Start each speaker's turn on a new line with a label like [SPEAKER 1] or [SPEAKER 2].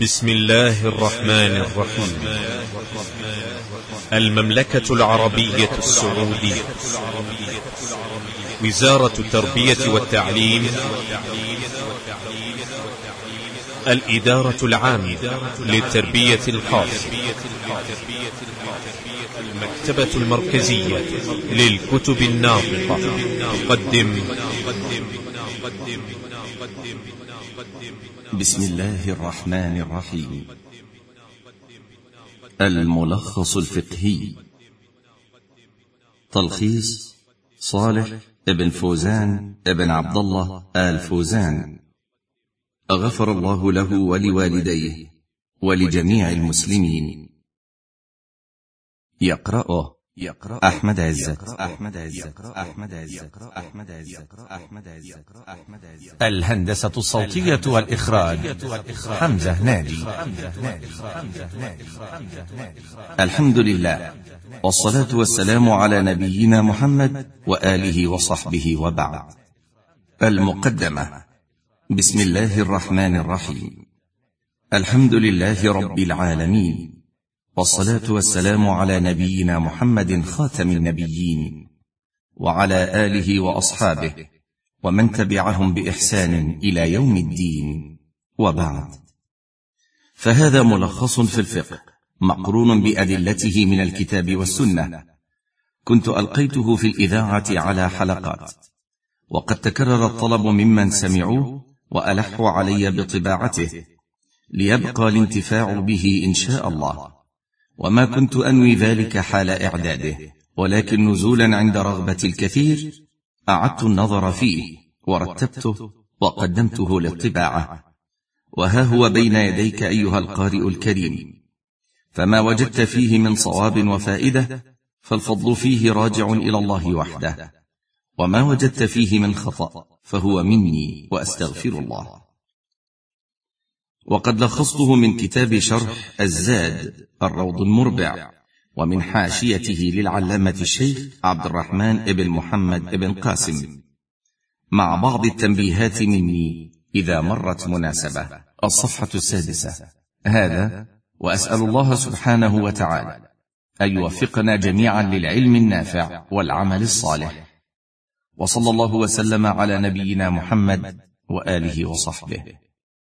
[SPEAKER 1] بسم الله الرحمن الرحيم. المملكة العربية السعودية. وزارة التربية والتعليم. الإدارة العامة للتربية الخاصة. المكتبة المركزية للكتب الناطقة. تقدم.
[SPEAKER 2] بسم الله الرحمن الرحيم. الملخص الفقهي. تلخيص صالح ابن فوزان ابن عبد الله آل فوزان. غفر الله له ولوالديه ولجميع المسلمين. يقرأه يقرأ أحمد عزت أحمد عزت أحمد عزت أحمد عزت أحمد عزت أحمد عزت.
[SPEAKER 3] الهندسة الصوتية والإخراج. حمزة ناجي
[SPEAKER 2] الحمد لله. والصلاة والسلام على نبينا محمد وآله وصحبه وبعد. المقدمة. بسم الله الرحمن الرحيم. الحمد لله رب العالمين. والصلاة والسلام على نبينا محمد خاتم النبيين وعلى آله وأصحابه ومن تبعهم بإحسان إلى يوم الدين. وبعد. فهذا ملخص في الفقه مقرون بأدلته من الكتاب والسنة. كنت ألقيته في الإذاعة على حلقات. وقد تكرر الطلب ممن سمعوه وألحوا علي بطباعته ليبقى الانتفاع به إن شاء الله. وما كنت أنوي ذلك حال إعداده ولكن نزولا عند رغبة الكثير أعدت النظر فيه ورتبته وقدمته للطباعة. وها هو بين يديك أيها القارئ الكريم. فما وجدت فيه من صواب وفائدة فالفضل فيه راجع إلى الله وحده. وما وجدت فيه من خطأ فهو مني وأستغفر الله. وقد لخصته من كتاب شرح الزاد الروض المربع ومن حاشيته للعلامة الشيخ عبد الرحمن بن محمد بن قاسم. مع بعض التنبيهات مني إذا مرت مناسبة. الصفحة السادسة. هذا وأسأل الله سبحانه وتعالى أن يوفقنا جميعا للعلم النافع والعمل الصالح. وصلى الله وسلم على نبينا محمد وآله وصحبه.